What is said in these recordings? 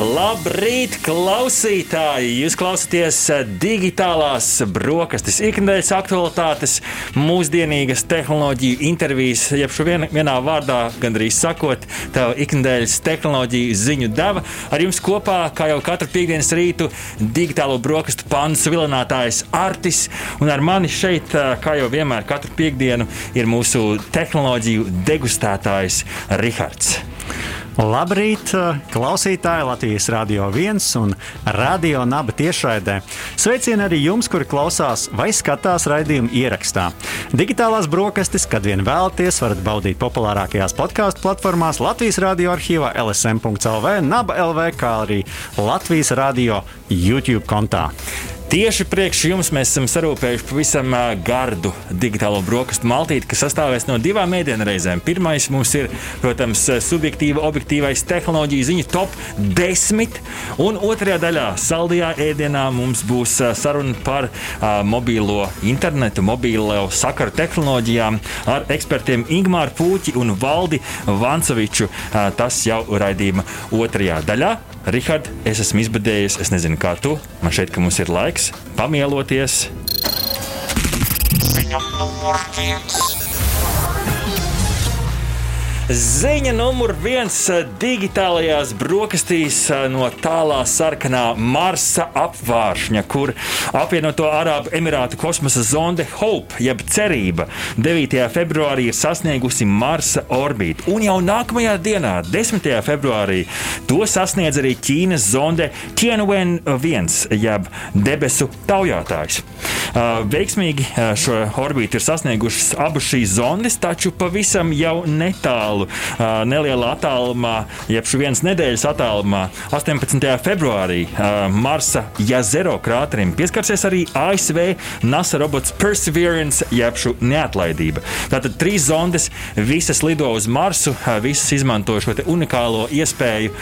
Labrīt, klausītāji! Jūs klausāties eh, digitālās brokastis, ikdienas aktualitātes, mūsdienīgas tehnoloģiju intervijas, jeb šo vien, vienā vārdā, gandrīz sakot, tā ikdienas tehnoloģiju ziņu deva. Ar jums kopā, kā jau katru piekdienas rītu, digitālo brokastu pāns vilinātājs Artis, un ar mani šeit, eh, kā jau vienmēr, katru piekdienu ir mūsu tehnoloģiju degustētājs Rihards. Labrīt, klausītāji Latvijas Rādio 1 un Radio Naba tiešraidē. Sveicieni arī jums, kuri klausās vai skatās raidījumu ierakstā. Digitālās brokastis, kad vien vēlaties, varat baudīt populārākajās podkāstu platformās Latvijas Rādio arhīvā LSM.CLV, Naba LV, kā arī Latvijas Rādio YouTube kontā. Tieši priekš jums mēs esam sarūpējuši pavisam gardu digitālo brokastu maltīti, kas sastāvēs no divām ēdienreizēm. Pirmais mums ir, protams, subjektīva, objektīvais tehnoloģiju ziņu top 10, un otrajā daļā, saldajā ēdienā, mums būs saruna par uh, mobīlo internetu, mobīlo sakaru tehnoloģijām ar ekspertiem Ingmāru Pūķi un Valdi Vancoviču. Uh, tas jau raidījuma otrajā daļā. Rihard, es esmu izbadējies, es nezinu, kā tu. Man šeit, ka mums ir laiks pamieloties. Ziņa numur viens. Ziņa numur viens digitālajās brokastīs no tālā sarkanā Marsa apvāršņa, kur apvienoto Arābu Emirātu kosmosa zonde Hope, jeb cerība, 9. februārī ir sasniegusi Marsa orbitu. Un jau nākamajā dienā, 10. februārī, to sasniedz arī Ķīnas zonde Tianwen 1, jeb debesu taujātājs. Veiksmīgi šo orbitu ir sasniegušas abas šīs zondes, taču pavisam jau netālu attālu, nelielā attālumā, jeb vienas nedēļas attālumā, 18. februārī Marsa Jazero krāterim pieskarsies arī ASV NASA robots Perseverance, jeb neatlaidība. Tātad trīs zondes, visas lido uz Marsu, visas izmanto šo unikālo iespēju,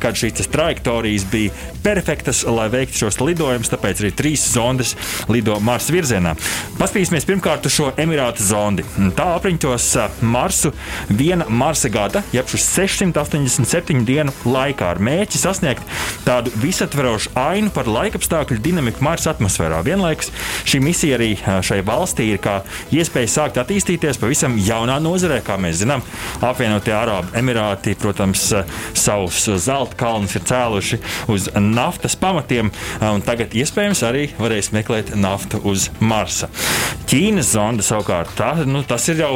kad šīs trajektorijas bija perfektas, lai veiktu šos lidojumus. Tāpēc arī trīs zondes lido Marsa virzienā. Paskatīsimies pirmkārt uz šo Emirātu zondi. Tā apriņķos Marsu viena Marsa gada, jeb šis 687 dienu laikā, ar mērķi sasniegt tādu visaptverošu ainu par laikapstākļu dinamiku Marsa atmosfērā. Vienlaikus šī misija arī šai valstī ir kā iespēja sākt attīstīties pavisam jaunā nozarē, kā mēs zinām. Apvienotie Arābu Emirāti, protams, savus zelta kalnus ir cēluši uz naftas pamatiem, un tagad iespējams arī varēs meklēt naftu uz Marsa. Ķīnas zonda savukārt, tā, nu, tas ir jau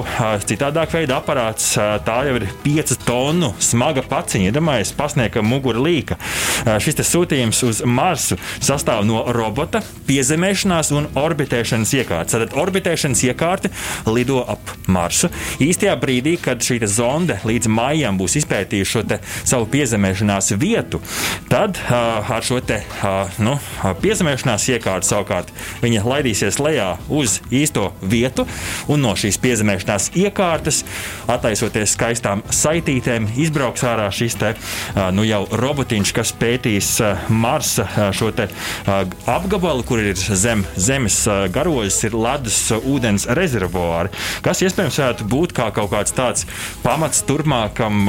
citādāk veida aparāts. Tā jau ir 5 tonu smaga paciņa. Iedomājieties, pasniegta mugura līka. Šis sūtījums uz Marsu sastāv no robota, piezemēšanās un orbitēšanas iekārtas. Tad orbitēšanas iekārta lido ap Marsu. Īstajā brīdī, kad šī zonde līdz maijam būs izpētījusi šo savu piezemēšanās vietu, tad uh, ar šo te, uh, nu, piezemēšanās iekārtu savukārt viņa laidīsies lejā uz īsto vietu un no šīs piezemēšanās iekārtas attaisoties skaistām saitītēm izbrauks ārā šis te, nu jau robotiņš, kas pētīs Marsa šo apgabalu, kur ir zem zemes garozes, ir ledus ūdens rezervuāri, kas iespējams varētu būt kā kaut kāds tāds pamats turpmākam,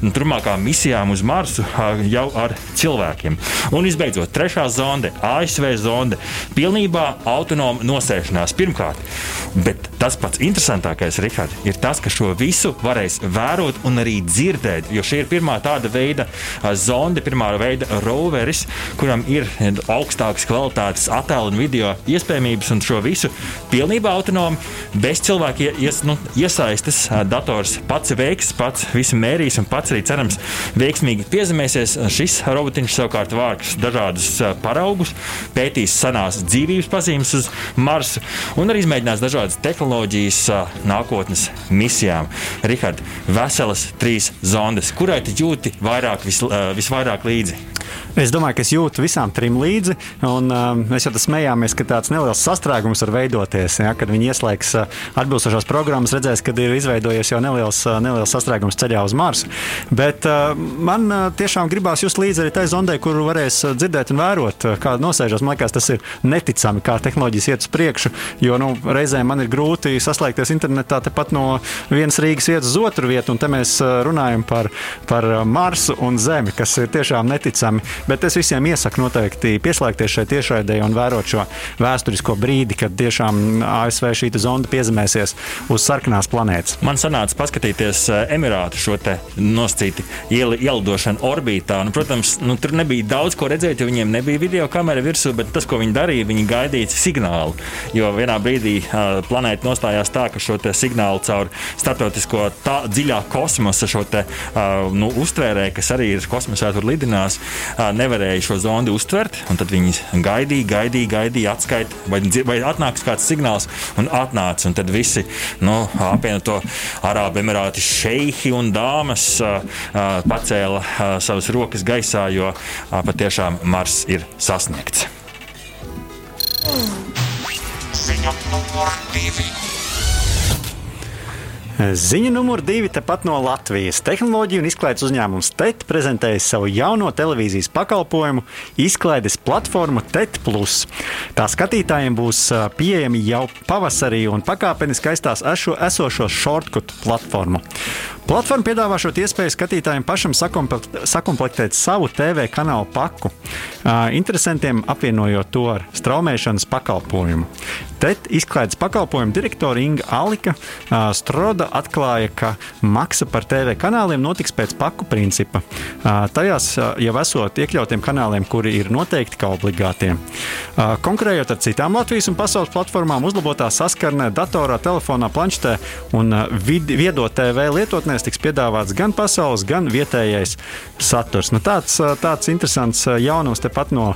nu, turpmākām misijām uz Marsu jau ar cilvēkiem. Un visbeidzot, trešā zonde, ASV zonde, pilnībā autonoma nosēšanās pirmkārt. Bet tas pats interesantākais, Rihard, ir tas, ka šo visu varēs vērot un arī dzirdēt. Jo šī ir pirmā tāda veida zonde, pirmā veida roveris, kuram ir augstākas kvalitātes attēlu un video iespējamības, un šo visu pilnībā autonomi, bez cilvēka ies, nu, iesaistes. Dators pats veiks, pats visu mērīs un pats arī cerams veiksmīgi piezemēsies. Šis robotiņš savukārt vāks dažādus paraugus, pētīs senās dzīvības pazīmes uz Marsu un arī izmēģinās dažādas tehnoloģijas nākotnes misijām. Rihard, veselas trīs zondes. Kurai tu jūti vairāk, vis, visvairāk līdzi? Es domāju, ka es jūtu visām trim līdzi. Un, uh, mēs jau smējāmies, ka tāds neliels sastrēgums var veidoties. Ja, kad viņi ieslēgs atbilstošās programmas, redzēs, ka ir izveidojies jau neliels, uh, neliels sastrēgums ceļā uz Marsu. Bet uh, man tiešām gribās just līdzi arī tai zondē, kuru varēs dzirdēt un vērot, kā nosēžas. Man liekas, tas ir neticami, kā tehnoloģijas iet uz priekšu. Jo nu, reizēm man ir grūti saslēgties internetā tepat no vienas Rīgas vietas uz otru vietu, un te mēs runājam par, par Marsu un Zemi, kas ir tiešām neticami. Bet es visiem iesaku noteikti pieslēgties šai tiešraidē un vērot šo vēsturisko brīdi, kad tiešām ASV šī zonda piezemēsies uz sarkanās planētas. Man sanāca paskatīties eh, Emirātu šo nosacīti ielidošanu orbītā. Nu, protams, nu, tur nebija daudz ko redzēt, jo viņiem nebija video kamera virsū, bet tas, ko viņi darīja, viņi gaidīja signālu. Jo vienā brīdī uh, planēta nostājās tā, ka šo signālu caur starptautisko tā, dziļā kosmosa šo te, uh, nu, uztvērēju, kas arī ir kosmosā tur lidinās, uh, nevarēja šo zondi uztvert. Tad viņi gaidīja, gaidīja, gaidīja, atskaita, vai, vai atnāks kāds signāls, un atnāca. Un tad visi nu, apvienoto Arābu Emirātu šeihi un dāmas pacēla savas rokas gaisā, jo patiešām Mars ir sasniegts. Ziņa numur divi. Ziņa numur divi tepat no Latvijas. Tehnoloģiju un izklaides uzņēmums TET prezentēja savu jauno televīzijas pakalpojumu, izklaides platformu TET. Tā skatītājiem būs pieejami jau pavasarī un pakāpeniski aizstās esošo shortcut platformu. Platforma piedāvā šo iespēju skatītājiem pašam sakomplektēt savu TV kanālu paku, interesantiem apvienojot to ar straumēšanas pakalpojumu. Tad izklaides pakalpojumu direktore Inga Alika Stroda atklāja, ka maksa par TV kanāliem notiks pēc paku principa. Tajās jau esot iekļautiem kanāliem, kuri ir noteikti kā obligātie. Konkurējot ar citām Latvijas un pasaules platformām, uzlabotā saskarnē, datorā, telefonā, planšetē un viedo TV lietotnē dienās tiks piedāvāts gan pasaules, gan vietējais saturs. Nu, tāds, tāds interesants jaunums tepat no,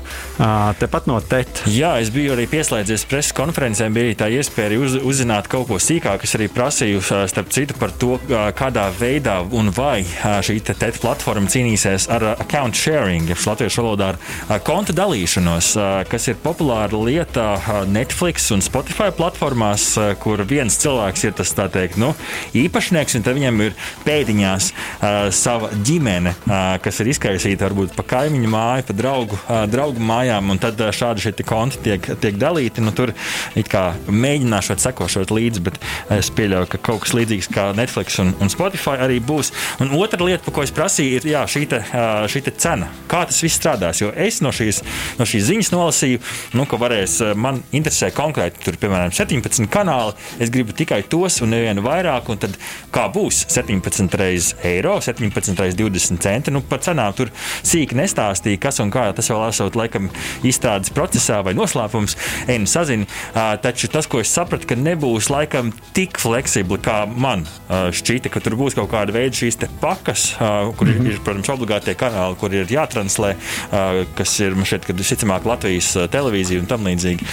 tepat no TET. Jā, es biju arī pieslēdzies preses konferencēm, bija tā iespēja uz, uzzināt kaut ko sīkāk. Es arī prasīju, starp citu, par to, kādā veidā un vai šī TET platforma cīnīsies ar account sharing, jeb latviešu valodā ar konta dalīšanos, kas ir populāra lieta Netflix un Spotify platformās, kur viens cilvēks ir tas teikt, nu, īpašnieks, un viņam ir pēdiņās uh, sava ģimene, uh, kas ir izkaisīta varbūt pa kaimiņu māju, pa draugu, uh, draugu mājām, un tad uh, šādi šie konti tiek, tiek dalīti. Nu, tur mēģināšot sekošot līdzi, bet es pieļauju, ka kaut kas līdzīgs kā Netflix un, un Spotify arī būs. Un otra lieta, par ko es prasīju, ir jā, šī, te, uh, šī te cena. Kā tas viss strādās? Jo es no šīs, no šīs ziņas nolasīju, nu, ka varēs, man interesē konkrēti, tur, piemēram, 17 kanāli. Es gribu tikai tos un nevienu vairāk, un tad kā būs 17 17 reizes eiro, 17 reizes 20 centi. Nu, par cenām tur sīki nestāstīja, kas un kā tas vēl esot laikam izstrādes procesā vai noslēpums. Enu sazini, uh, taču tas, ko es sapratu, ka nebūs laikam tik fleksibli, kā man šķita, ka tur būs kaut kāda veida šīs pakas, kur mm -hmm. ir, protams, obligātie kanāli, kur ir jātranslē, kas ir šeit, kad visticamāk Latvijas televīzija un tam līdzīgi.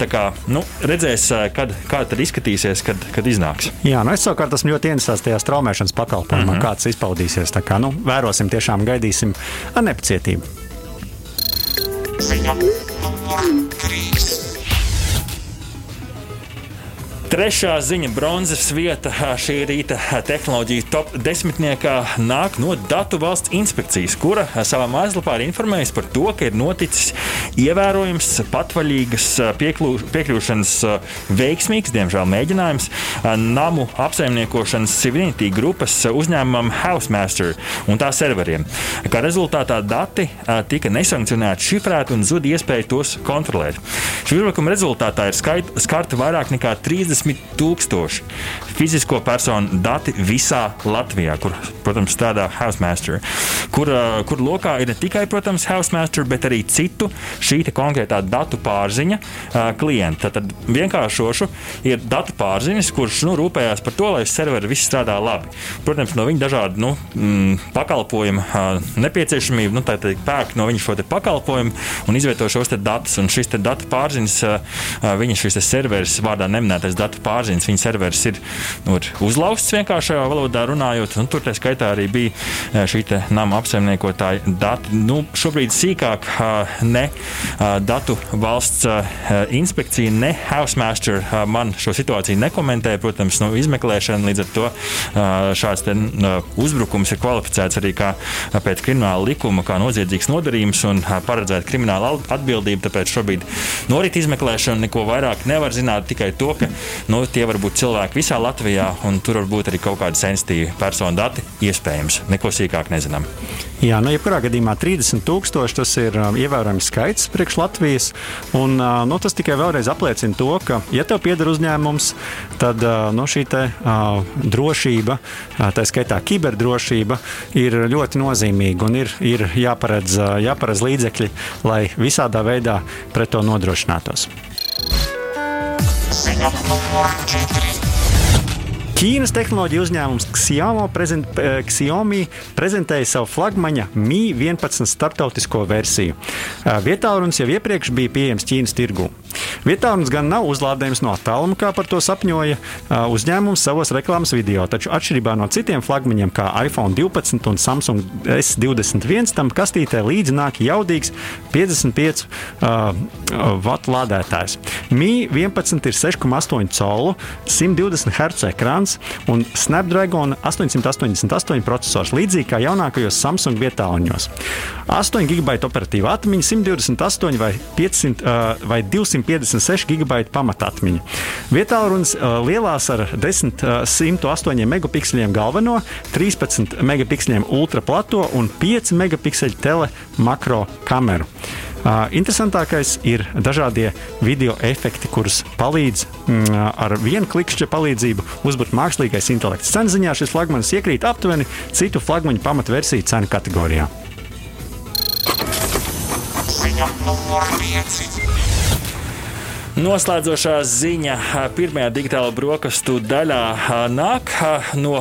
Tā kā nu, redzēs, kad, kā tad izskatīsies, kad, kad iznāks. Jā, nu es savukārt esmu ļoti interesēts tajā straumē straumēšanas pakalpojumā, mm -hmm. kāds izpaudīsies. Tā kā nu, vērosim, tiešām gaidīsim ar nepacietību. Ziņa numur Trešā ziņa, bronzas vieta šī rīta tehnoloģiju top desmitniekā nāk no Datu valsts inspekcijas, kura savā mājaslapā ir informējusi par to, ka ir noticis ievērojams patvaļīgas piekļū, piekļūšanas veiksmīgs, diemžēl, mēģinājums namu apsaimniekošanas Civility grupas uzņēmumam Housemaster un tā serveriem. Kā rezultātā dati tika nesankcionēti, šifrēti un zuda iespēja tos kontrolēt. Šī uzbrukuma rezultātā ir skarta vairāk nekā 30 50 tūkstoši fizisko personu dati visā Latvijā, kur, protams, strādā Housemaster, kur, kur lokā ir ne tikai, protams, Housemaster, bet arī citu šī konkrētā datu pārziņa klienta. Tad vienkāršošu ir datu pārziņas, kurš nu, rūpējās par to, lai serveri viss strādā labi. Protams, no viņa dažādu nu, mm, pakalpojumu nepieciešamību, nu, tā pērk no viņa šo pakalpojumu un izvieto šos datus. Un šis datu pārziņas, viņa šis serveris vārdā neminētais datu datu pārziņas. Viņa serveris ir nu, uzlauzts vienkāršajā valodā runājot, un tur tā skaitā arī bija šī nama apsaimniekotāja dati. Nu, šobrīd sīkāk ne datu valsts inspekcija, ne Housemaster man šo situāciju nekomentē. Protams, nu, izmeklēšana līdz ar to šāds te, uzbrukums ir kvalificēts arī kā pēc krimināla likuma, kā noziedzīgs nodarījums un paredzēta krimināla atbildība. Tāpēc šobrīd norit izmeklēšana, neko vairāk nevar zināt, tikai to, ka nu, tie var būt cilvēki visā Latvijā un tur var būt arī kaut kādi sensitīvi personu dati. Iespējams, neko sīkāk nezinām. Jā, nu, jebkurā gadījumā 30,000 tas ir um, ievērojams skaits priekš Latvijas. Un, uh, nu, tas tikai vēlreiz apliecina to, ka, ja tev pieder uzņēmums, tad uh, nu, šī te, uh, drošība, tā skaitā kiberdrošība, ir ļoti nozīmīga un ir, ir jāparedz, jāparedz līdzekļi, lai visādā veidā pret to nodrošinātos. Ziņa numur 4. Ķīnas tehnoloģiju uzņēmums Xiaomi, prezent, eh, Xiaomi prezentēja savu flagmaņa Mi 11 starptautisko versiju. Eh, Vietālurunis jau iepriekš bija pieejams Ķīnas tirgū. Vietālurunis gan nav uzlādējams no attāluma, kā par to sapņoja uzņēmums savos reklāmas video, taču atšķirībā no citiem flagmaņiem, kā iPhone 12 un Samsung S21, tam kastītē līdzi nāk jaudīgs 55 uh, vatu lādētājs. Mi 11 ir 6,8 colu, 120 Hz ekrāns un Snapdragon 888 processors, līdzīgi kā jaunākajos Samsung vietāluņos. 8 GB operatīva atmiņa, 128 vai, 500, uh, vai 256 GB pamatatmiņa. Vietālunis uh, lielās ar 10, uh, 108 megapikseliem galveno, 13 megapikseliem ultraplato un 5 megapikseļu tele makro kameru. Uh, interesantākais ir dažādie video efekti, kurus palīdz mm, ar vienu klikšķa palīdzību uzbūvēt mākslīgais intelekts. Cenu ziņā šis flagmanis iekrīt aptuveni citu flagmaņu pamatversiju cenu kategorijā. Ziņa numur 5. Noslēdzošā ziņa pirmajā digitālajā brokastu daļā nāk no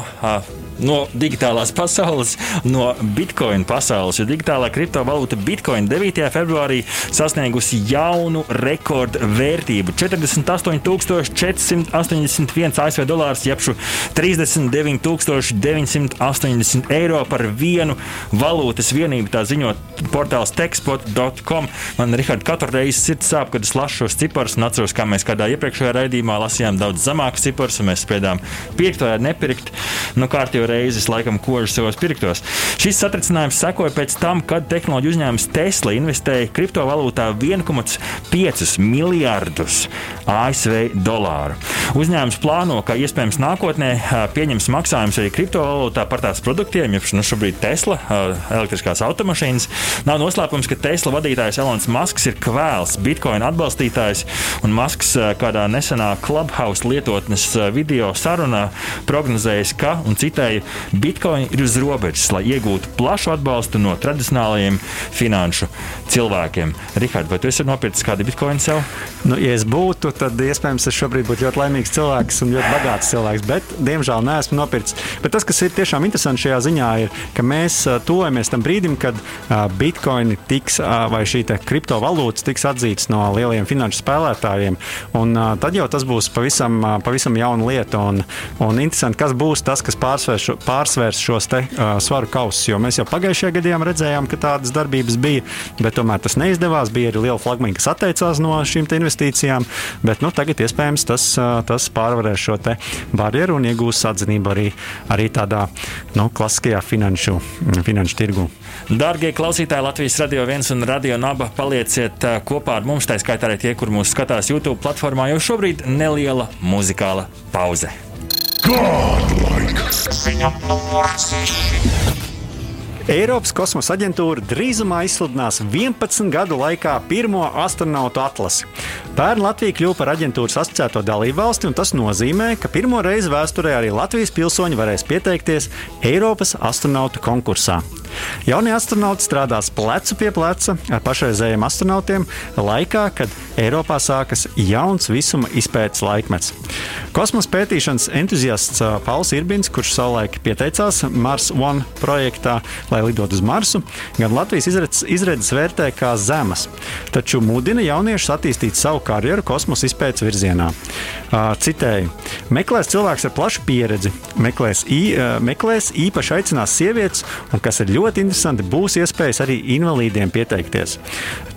no digitālās pasaules, no bitkoina pasaules. Jo digitālā kriptovalūta bitkoina 9. februārī sasniegusi jaunu rekordvērtību - 48,481 ASV dolārus, jeb 39,980 eiro par vienu valūtas vienību. Tā ziņo portāls techspot.com. Man Rihards katru reizi sirds sāp, kad es lasu šos ciparus un atceros, kā mēs kādā iepriekšējā raidījumā lasījām daudz zemākus ciparus, un mēs spējām pirkt vai nepirkt. Nu, kārt jau reizes laikam kožu savos pirktos. Šis satricinājums sekoja pēc tam, kad tehnoloģiju uzņēmums Tesla investēja kriptovalūtā 1,5 miljardus ASV dolāru. Uzņēmums plāno, ka iespējams nākotnē pieņems maksājumus arī kriptovalūtā par tās produktiem, jo nu, šobrīd Tesla elektriskās automašīnas. Nav noslēpums, ka Tesla vadītājs Elons Musks ir kvēls Bitcoin atbalstītājs, un Musks kādā nesenā Clubhouse lietotnes video sarunā prognozējis, ka, un citēju, vai Bitcoin ir uz robežas, lai iegūtu plašu atbalstu no tradicionālajiem finanšu cilvēkiem. Rihards, vai tu esi nopircis kādu Bitcoin sev? Nu, ja es būtu, tad iespējams es šobrīd būtu ļoti laimīgs cilvēks un ļoti bagāts cilvēks, bet diemžēl neesmu nopircis. Bet tas, kas ir tiešām interesanti šajā ziņā, ir, ka mēs tuvojamies tam brīdim, kad Bitcoin tiks vai šī kriptovalūtas tiks atzīts no lielajiem finanšu spēlētājiem. Un, tad jau tas būs pavisam, pavisam jauna lieta. Un, un interesanti, kas būs tas, kas pārsvērs šo, pārsvērs šos te, uh, svaru kausus. Jo mēs jau pagājušajā gadā redzējām, ka tādas darbības bija, bet tomēr tas neizdevās. Bija arī liela flagmaņa, kas atteicās no šīm investīcijām. Bet nu, tagad iespējams tas, uh, tas pārvarēs šo barjeru un iegūs atzinību arī, arī tādā nu, klasiskajā finanšu, finanšu tirgu. Darbie klausītāji, Latvijas radio viens un radio naba, palieciet kopā ar mums. Tā skaitā arī tie, kur mūs skatās YouTube platformā, jo šobrīd neliela muzikāla pauze. Godlike! Ziņa numur 6. Eiropas kosmosa aģentūra drīzumā izsludinās 11 gadu laikā pirmo astronautu atlasi. Pērn Latvija kļuva par aģentūras asociēto dalību valsti, un tas nozīmē, ka pirmo reizi vēsturē arī Latvijas pilsoņi varēs pieteikties Eiropas astronautu konkursā. Jaunie astronauti strādās plecu pie pleca ar pašreizējiem astronautiem laikā, kad Eiropā sākas jauns visuma izpētes laikmets. Kosmosa pētīšanas entuziasts Pauls Irbins, kurš savulaik pieteicās Mars One projektā, lai lidotu uz Marsu, gan Latvijas izredzes, izredzes vērtē kā zemas, taču mudina jauniešus attīstīt savu karjeru kosmosa izpētes virzienā. Citēju: Meklēs cilvēks ar plašu pieredzi, meklēs, ī, meklēs īpaši aicinās sievietes, un kas ir ļoti interesanti, būs iespējas arī invalīdiem pieteikties.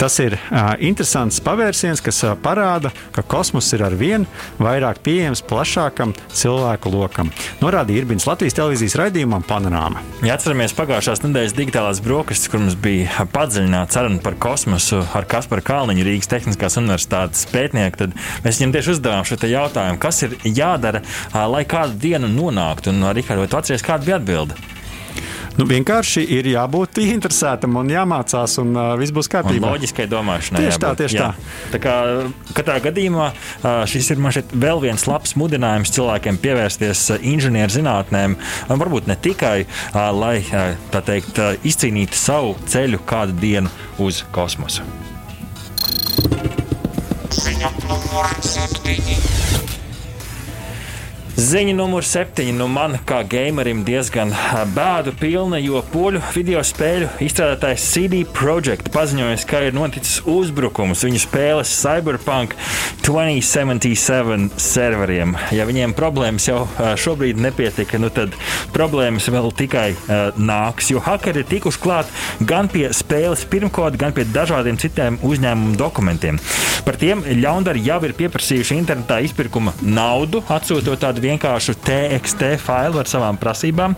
Tas ir interesants pavērsiens, kas parāda, ka kosmos ir ar vien vairāk pieejams plašākam cilvēku lokam. Norādīja Irbins Latvijas televīzijas raidījumam Panorāma. Ja atceramies pagājušās nedēļas digitālās brokastis, kur mums bija padziļināta saruna par kosmosu ar Kasparu Kalniņu, Rīgas Tehniskās Universitātes pētnieku, tad mēs viņam tieši uzdevām šo jautājumu, kas ir jādara, lai kādu dienu nonāktu. Un, Rikārd, vai tu atceries, kāda bija atbilde? Nu, vienkārši ir jābūt interesētam un jāmācās, un uh, viss būs kārtībā. Un loģiskai domāšanai. Tieši jābūt. tā, tieši Jā. tā. tā kā, katrā gadījumā uh, šis ir vēl viens labs mudinājums cilvēkiem pievērsties inženierzinātnēm, varbūt ne tikai, uh, lai teikt, izcīnītu savu ceļu kādu dienu uz kosmosu. Ziņa numur septiņi. Ziņa numur septiņi. Nu, man kā gamerim diezgan bēdu pilna, jo poļu video spēļu izstrādātājs CD Projekt paziņoja, ka ir noticis uzbrukums viņu spēles Cyberpunk 2077 serveriem. Ja viņiem problēmas jau šobrīd nepietika, nu tad problēmas vēl tikai uh, nāks, jo hakeri ir tikuši klāt gan pie spēles pirmkoda, gan pie dažādiem citiem uzņēmumu dokumentiem. Par tiem ļaundari jau ir pieprasījuši internetā izpirkuma naudu, atsūtot tādu vienkāršu TXT failu ar savām prasībām.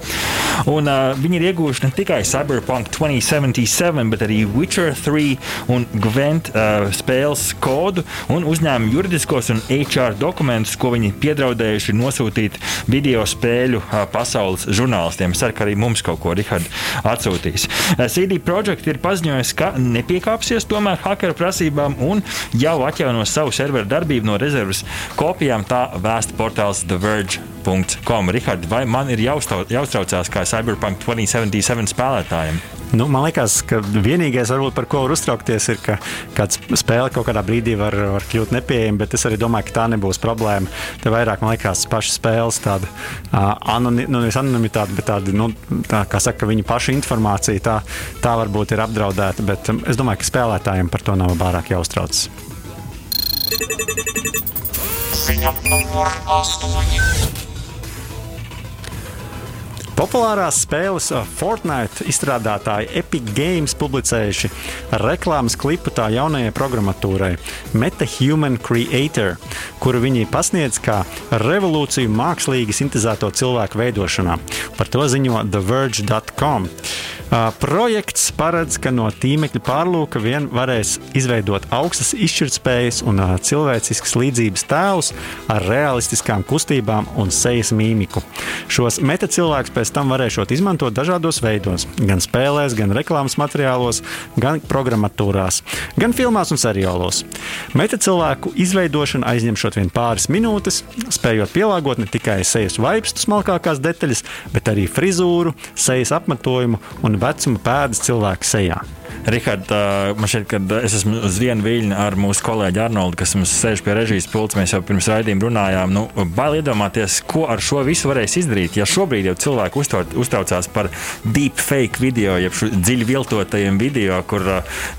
Un, uh, viņi ir ieguvuši ne tikai Cyberpunk 2077, bet arī Witcher 3 un Gwent uh, spēles kodu un uzņēmumu juridiskos un HR dokumentus, ko viņi piedraudējuši nosūtīt video spēļu uh, pasaules žurnālistiem. Ceru, ka arī mums kaut ko Richard atsūtīs. Uh, CD Projekt ir paziņojis, ka nepiekāpsies tomēr hakeru prasībām un jau atjaunos savu serveru darbību no rezerves kopijām. Tā vēsta portāls The Verge Edge.com. Rihards, vai man ir jāuztraucās kā Cyberpunk 2077 spēlētājiem? Nu, man liekas, ka vienīgais, varbūt, par ko var uztraukties, ir, ka kāda spēle kaut kādā brīdī var, var kļūt nepieejama, bet es arī domāju, ka tā nebūs problēma. Te vairāk, man liekas, pašas spēles tāda uh, anoni, nu, anonimitāte, bet tāda, nu, tā, kā saka, viņa paša informācija, tā, tā varbūt ir apdraudēta, bet um, es domāju, ka spēlētājiem par to nav pārāk jāuztraucas. Ziņa numur 8. Populārās spēles Fortnite izstrādātāji Epic Games publicējuši reklāmas klipu tā jaunajai programmatūrai MetaHuman Creator, kuru viņi pasniedz kā revolūciju mākslīgi sintēzēto cilvēku veidošanā. Par to ziņo TheVerge.com. Projekts paredz, ka no tīmekļa pārlūka vien varēs izveidot augstas izšķirtspējas un cilvēciskas līdzības tēlus ar realistiskām kustībām un sejas mīmiku. Šos metacilvēkus pēc tam varēšot izmantot dažādos veidos, gan spēlēs, gan reklāmas materiālos, gan programmatūrās, gan filmās un seriālos. Metacilvēku izveidošana aizņemšot vien pāris minūtes, spējot pielāgot ne tikai sejas vaipstu smalkākās detaļas, bet arī frizūru, sejas apmetojumu un vecuma pēdas cilvēka sejā. Rihard, man šķiet, ka es esmu uz vienu viļņu ar mūsu kolēģi Arnoldu, kas mums sēž pie režijas pults. Mēs jau pirms raidījuma runājām. Nu, bail iedomāties, ko ar šo visu varēs izdarīt. Ja šobrīd jau cilvēki uztraucās par deepfake video, jeb dziļi viltotajiem video, kur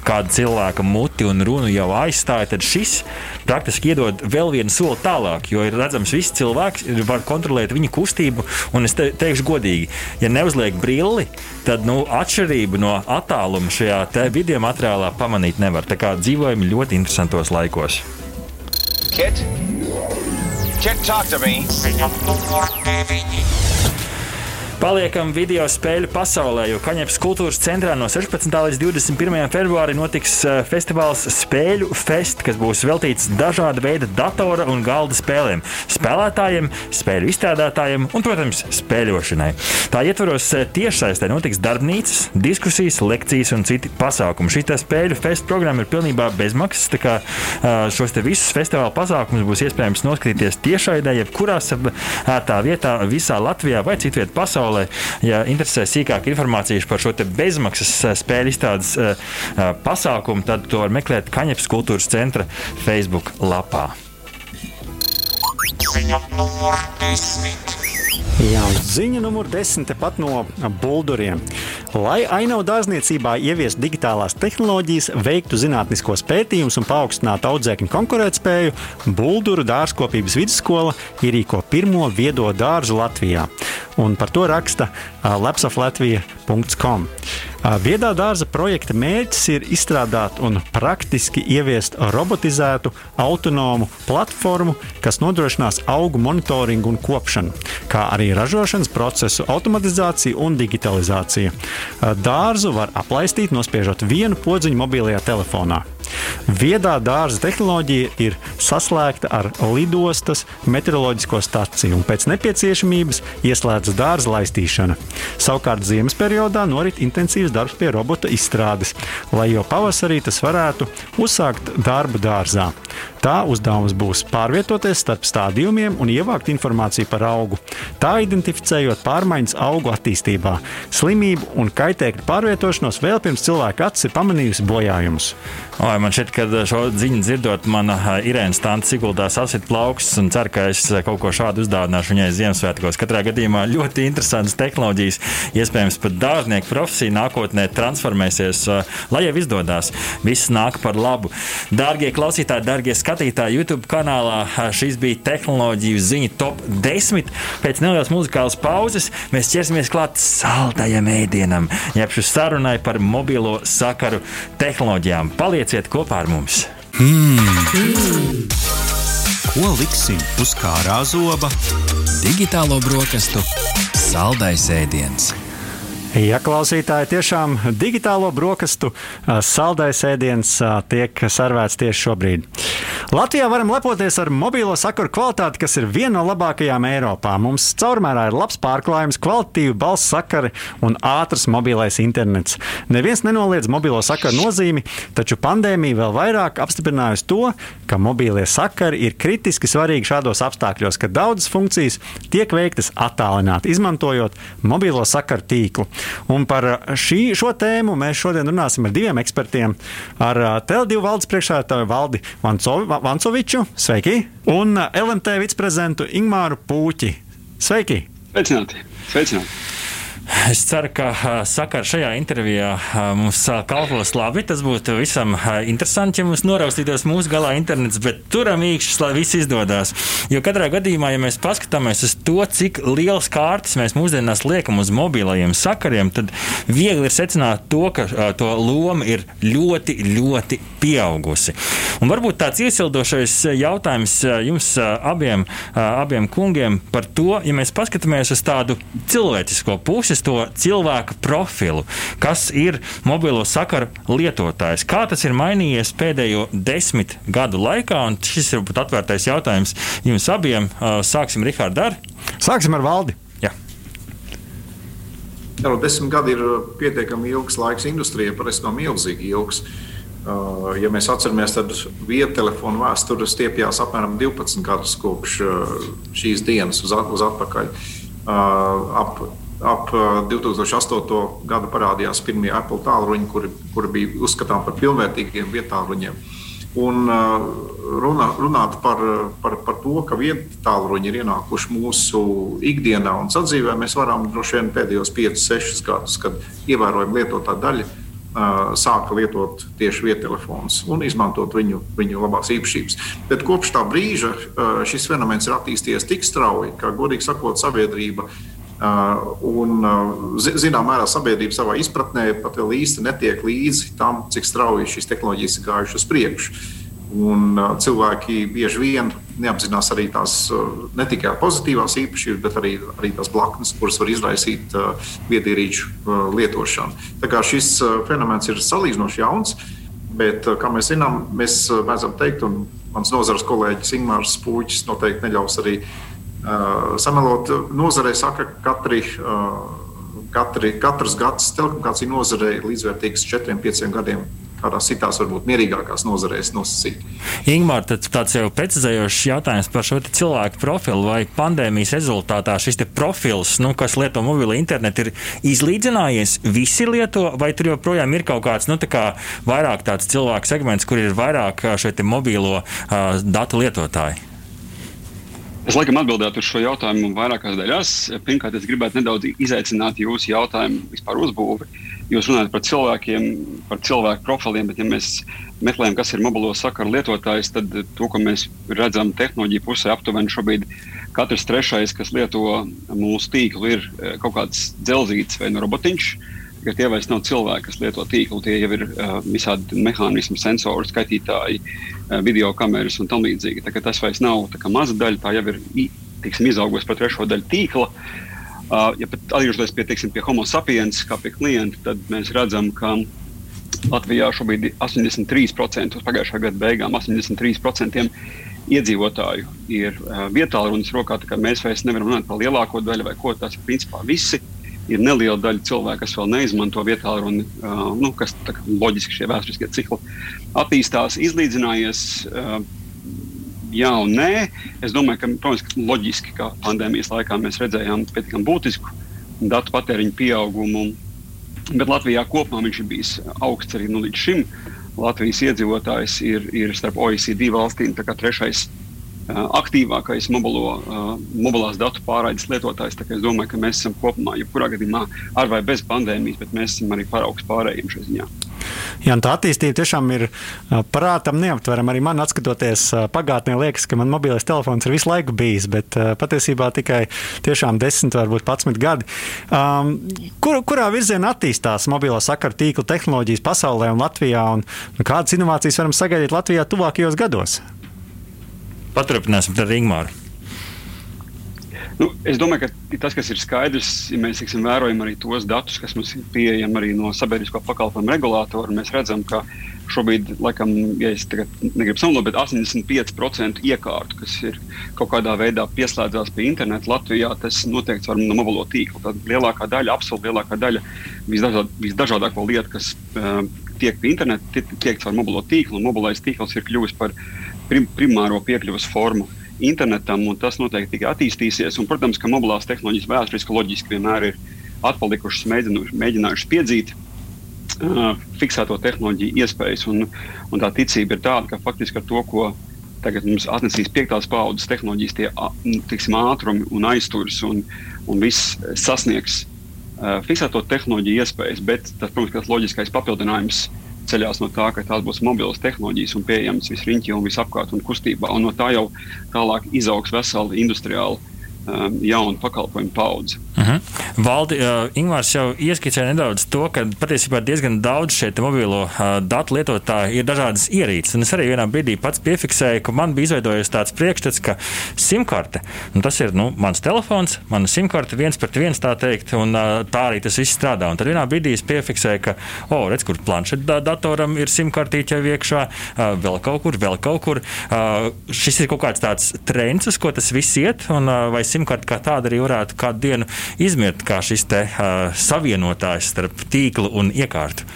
kāda cilvēka muti un runu jau aizstāja, tad šis praktiski iedod vēl vienu soli tālāk, jo ir redzams, viss cilvēks var kontrolēt viņa kustību. Un es te, teikšu godīgi, ja neuzliek brilli, tad nu, atšķirība no attāluma šajā video materiālā pamanīt nevar. Tā kā dzīvojam ļoti interesantos laikos. Kit? Kit, talk to me! Paliekam video spēļu pasaulē, jo Kaņepes kultūras centrā no 16. līdz 21. februārim notiks eh, festivāls Spēļu Fest, kas būs veltīts dažāda veida datora un galda spēlēm, spēlētājiem, spēļu izstrādātājiem un, protams, spēļošanai. Tā ietvaros eh, tiešsaistē notiks darbnīcas, diskusijas, lekcijas un citi pasākumi. Šī spēļu festa programma ir pilnībā bezmaksas, tā kā eh, šos visus festivāla pasākumus būs iespējams noskatīties tiešraidē, jebkurā tā vietā visā Latvijā vai citvietā pasaulē pasaulē. Ja interesē sīkāk informācijas par šo bezmaksas spēļu izstādes pasākumu, tad to var meklēt Kaņepes kultūras centra Facebook lapā. Ziņa numur desmit. Jā, ziņa numur desmit tepat no bulduriem. Lai ainavu dārzniecībā ieviestu digitālās tehnoloģijas, veiktu zinātniskos pētījumus un paaugstinātu audzēkņu konkurētspēju, Bulduru dārzkopības vidusskola ierīko pirmo viedo dārzu Latvijā. Un par to raksta lapsoflatvija.com. Viedā dārza projekta mērķis ir izstrādāt un praktiski ieviest robotizētu, autonomu platformu, kas nodrošinās augu monitoringu un kopšanu, kā arī ražošanas procesu automatizāciju un digitalizāciju. Dārzu var aplaistīt, nospiežot vienu podziņu mobilajā telefonā. Viedā dārza tehnoloģija ir saslēgta ar lidostas meteoroloģisko staciju un pēc nepieciešamības ieslēdzas dārza laistīšana. Savukārt ziemas periodā norit intensīvs darbs pie robota izstrādes, lai jau pavasarī tas varētu uzsākt darbu dārzā. Tā uzdevums būs pārvietoties starp stādījumiem un ievākt informāciju par augu, tā identificējot pārmaiņas augu attīstībā, slimību un kaitēkļu pārvietošanos vēl pirms cilvēka acis ir pamanījusi bojājumus. Oi, man šķiet, ka šo ziņu dzirdot, mana Irēna Stanta Siguldā sasit plauks un cer, ka es kaut ko šādu uzdāvināšu viņai Ziemassvētkos. Katrā gadījumā ļoti interesants tehnoloģijas, iespējams pat dārznieku profesija nākotnē transformēsies, lai jau izdodas. Viss nāk par labu. Dārgie klausītāji, dārgie skatītāji, YouTube kanālā šīs bija tehnoloģiju ziņu top 10. Pēc nelielas muzikālas pauzes mēs ķersimies klāt saldajam ēdienam, jeb šai sarunai par mobilo sakaru tehnoloģijām. Paliec Palieciet kopā ar mums! Mm. Ko liksim uz kārā zoba? Digitālo brokastu saldais ēdiens. Ja klausītāji tiešām digitālo brokastu saldais ēdiens tiek servēts tieši šobrīd. Latvijā varam lepoties ar mobilo sakaru kvalitāti, kas ir viena no labākajām Eiropā. Mums caurmērā ir labs pārklājums, kvalitīva balss sakari un ātrs mobilais internets. Neviens nenoliedz mobilo sakaru nozīmi, taču pandēmija vēl vairāk apstiprinājusi to, ka mobilie sakari ir kritiski svarīgi šādos apstākļos, kad daudzas funkcijas tiek veiktas attālināti, izmantojot mobilo sakaru tīklu. Un par šī, šo tēmu mēs šodien runāsim ar diviem ekspertiem. Ar Tele2 valdes priekšsēdētāju Valdi Vancovi. Vancoviču, sveiki, un LMT viceprezidentu Ingmāru Pūķi. Sveiki! Sveicināti! Sveicināti. Es ceru, ka sakara šajā intervijā mums kalpos labi. Tas būtu visam interesanti, ja mums noraustītos mūsu galā internets, bet turam īkšķis, lai viss izdodas. Jo katrā gadījumā, ja mēs paskatāmies uz to, cik liels kārtas mēs mūsdienās liekam uz mobilajiem sakariem, tad viegli ir secināt to, ka to loma ir ļoti, ļoti pieaugusi. Un varbūt tāds iesildošais jautājums jums abiem, abiem kungiem par to, ja mēs paskatāmies uz tādu cilvēcisko pusi to cilvēku profilu, kas ir mobilo sakaru lietotājs. Kā tas ir mainījies pēdējo desmit gadu laikā? Un šis ir atvērtais jautājums jums abiem. Sāksim, Rihārd, ar? Sāksim ar valdi. Jā, nu, desmit gadi ir pietiekami ilgs laiks industrijai, parasti nav milzīgi ilgs. Uh, ja mēs atceramies, tad viettelefonu vēsture stiepjas apmēram 12 gadus kopš uh, šīs dienas uz, atpakaļ. Uh, ap ap 2008. gadu parādījās pirmie Apple tālruņi, kuri, kuri bija uzskatāms par pilnvērtīgiem vietāluņiem. Un runā, runāt par, par, par to, ka vietāluņi ir ienākuši mūsu ikdienā un sadzīvē, mēs varam droši vien pēdējos 5, 6 gadus, kad ievērojama lietotā daļa sāka lietot tieši viettelefons un izmantot viņu, viņu labās īpašības. Bet kopš tā brīža šis fenomens ir attīstījies tik strauji, ka, godīgi sakot, sabiedrība Uh, un, uh, zināmā mērā, sabiedrība savā izpratnē pat vēl īsti netiek līdzi tam, cik strauji šīs tehnoloģijas ir gājušas uz priekšu. Un, uh, cilvēki bieži vien neapzinās arī tās ne tikai pozitīvās īpašības, bet arī, arī tās blaknes, kuras var izraisīt viedierīču lietošanu. Tā kā šis fenomens ir salīdzinoši jauns, bet, kā mēs zinām, mēs mēdzam teikt, un mans nozares kolēģis Ingūns Pūķis noteikti neļaus arī uh, Samelot nozarē saka, ka katri, katri, katrs gads telekomunikāciju nozarē ir līdzvērtīgs 4-5 gadiem kādās citās, varbūt mierīgākās nozarēs nosacīt. Ingūna, tāds jau precizējošs jautājums par šo cilvēku profilu. Vai pandēmijas rezultātā šis profils, nu, kas lieto mobilo internetu, ir izlīdzinājies? Visi lieto, vai tur joprojām ir kaut kāds nu, tā kā vairāk tāds cilvēku segments, kur ir vairāk šo mobilo uh, datu lietotāju? Es laikam atbildētu uz šo jautājumu vairākās daļās. Pirmkārt, es gribētu nedaudz izaicināt jūsu jautājumu vispār uzbūvi. Jūs runājat par cilvēkiem, par cilvēku profiliem, bet, ja mēs meklējam, kas ir mobilo sakaru lietotājs, tad to, ko mēs redzam tehnoloģiju pusē, aptuveni šobrīd katrs trešais, kas lieto mūsu tīklu, ir eh, kaut kāds dzelzīts vai no robotiņš. Ka tie vairs nav cilvēki, kas lieto tīklu, tie jau ir uh, visādi mehānismi, sensori, skaitītāji, uh, video kameras un tam līdzīgi. Tas vairs nav maza daļa, tā jau ir tiksim, izaugusi par trešo daļu tīkla. Uh, Uh, ja atgriežoties pie, teiksim, pie Homo sapiens, kā pie klienta, tad mēs redzam, ka Latvijā šobrīd ir 83%, uz pagājušā gada beigām 83% iedzīvotāju ir uh, vietālu runas rokā. Mēs vairs nevaram runāt par lielāko daļu vai ko tas ir. Principā visi ir neliela daļa cilvēku, kas vēl neizmanto vietālu runu, uh, nu, kas kā, loģiski šie vēsturiskie cikli attīstās, izlīdzinājies. Uh, jā un nē. Es domāju, ka, protams, ka loģiski, ka pandēmijas laikā mēs redzējām pietiekami būtisku datu patēriņu pieaugumu, bet Latvijā kopumā viņš ir bijis augsts arī nu, līdz šim. Latvijas iedzīvotājs ir, ir starp OECD valstīm trešais aktīvākais mobilo, mobilās datu pārraides lietotājs. Es domāju, ka mēs esam kopumā, jebkurā gadījumā, ar vai bez pandēmijas, bet mēs esam arī paraugs pārējiem šajā ziņā. Jā, tā attīstība tiešām ir prātam neaptverama. Arī man, skatoties pagātnē, liekas, ka man mobilais telefons ir visu laiku bijis, bet patiesībā tikai tiešām 10, varbūt 11 gadi. Um, kur, kurā virzienā attīstās mobilo sakaru tīkla tehnoloģijas pasaulē un Latvijā? Un kādas inovācijas varam sagaidīt Latvijā tuvākajos gados? Paturpināsim ar Ingūru. Nu, es domāju, ka tas, kas ir skaidrs, ja mēs tiksim, vērojam arī tos datus, kas mums ir pieejami arī no sabiedrisko pakalpojumu regulātora, mēs redzam, ka šobrīd, laikam, ja es negribu samalot, bet 85% iekārtu, kas ir kaut kādā veidā pieslēdzās pie interneta Latvijā, tas noteikti var no mobilo tīkla. Tad lielākā daļa, absolūti lielākā daļa visdažād, visdažādāko lietu, kas uh, tiek pie interneta, tiek caur mobilo tīklu, mobilais tīkls ir kļuvis par prim primāro piekļuves formu. Internetam, un tas noteikti tikai attīstīsies. Un, protams, ka mobilās tehnoloģijas vēsturiski loģiski vienmēr ir atpalikušas, mēģinājušas piedzīt uh, fiksēto tehnoloģiju iespējas. Un, un tā ticība ir tāda, ka faktiski ar to, ko tagad mums atnesīs piektās paudzes tehnoloģijas, tie tiksim, ātrumi un aizturs un, un viss sasniegs uh, fiksēto tehnoloģiju iespējas. Bet tas, protams, ir loģiskais papildinājums uh, ceļās no tā, ka tās būs mobilas tehnoloģijas un pieejamas visriņķī un visapkārt un kustībā. Un no tā jau tālāk izaugs vesela industriāla um, jauna pakalpojumu paudze. Uh mhm. -huh. Valdi, uh, Ingūns jau ieskicēja nedaudz to, ka patiesībā diezgan daudz šeit mobilo uh, datu lietotāju ir dažādas ierīces. Un es arī vienā brīdī pats piefiksēju, ka man bija izveidojies tāds priekšstats, ka simkarte, nu, tas ir nu, mans telefons, mana simkarte viens pret viens tā teikt, un uh, tā arī tas viss strādā. Un tad vienā brīdī es piefiksēju, ka, oh, redz, kur planšetdatoram ir simkartīte jau iekšā, uh, vēl kaut kur, vēl kaut kur. Uh, šis ir kaut kāds tāds trends, uz ko tas viss iet, un uh, vai simkarte kā tāda arī varētu kādu dienu izmirt kā šis te, uh, savienotājs starp tīklu un iekārtu?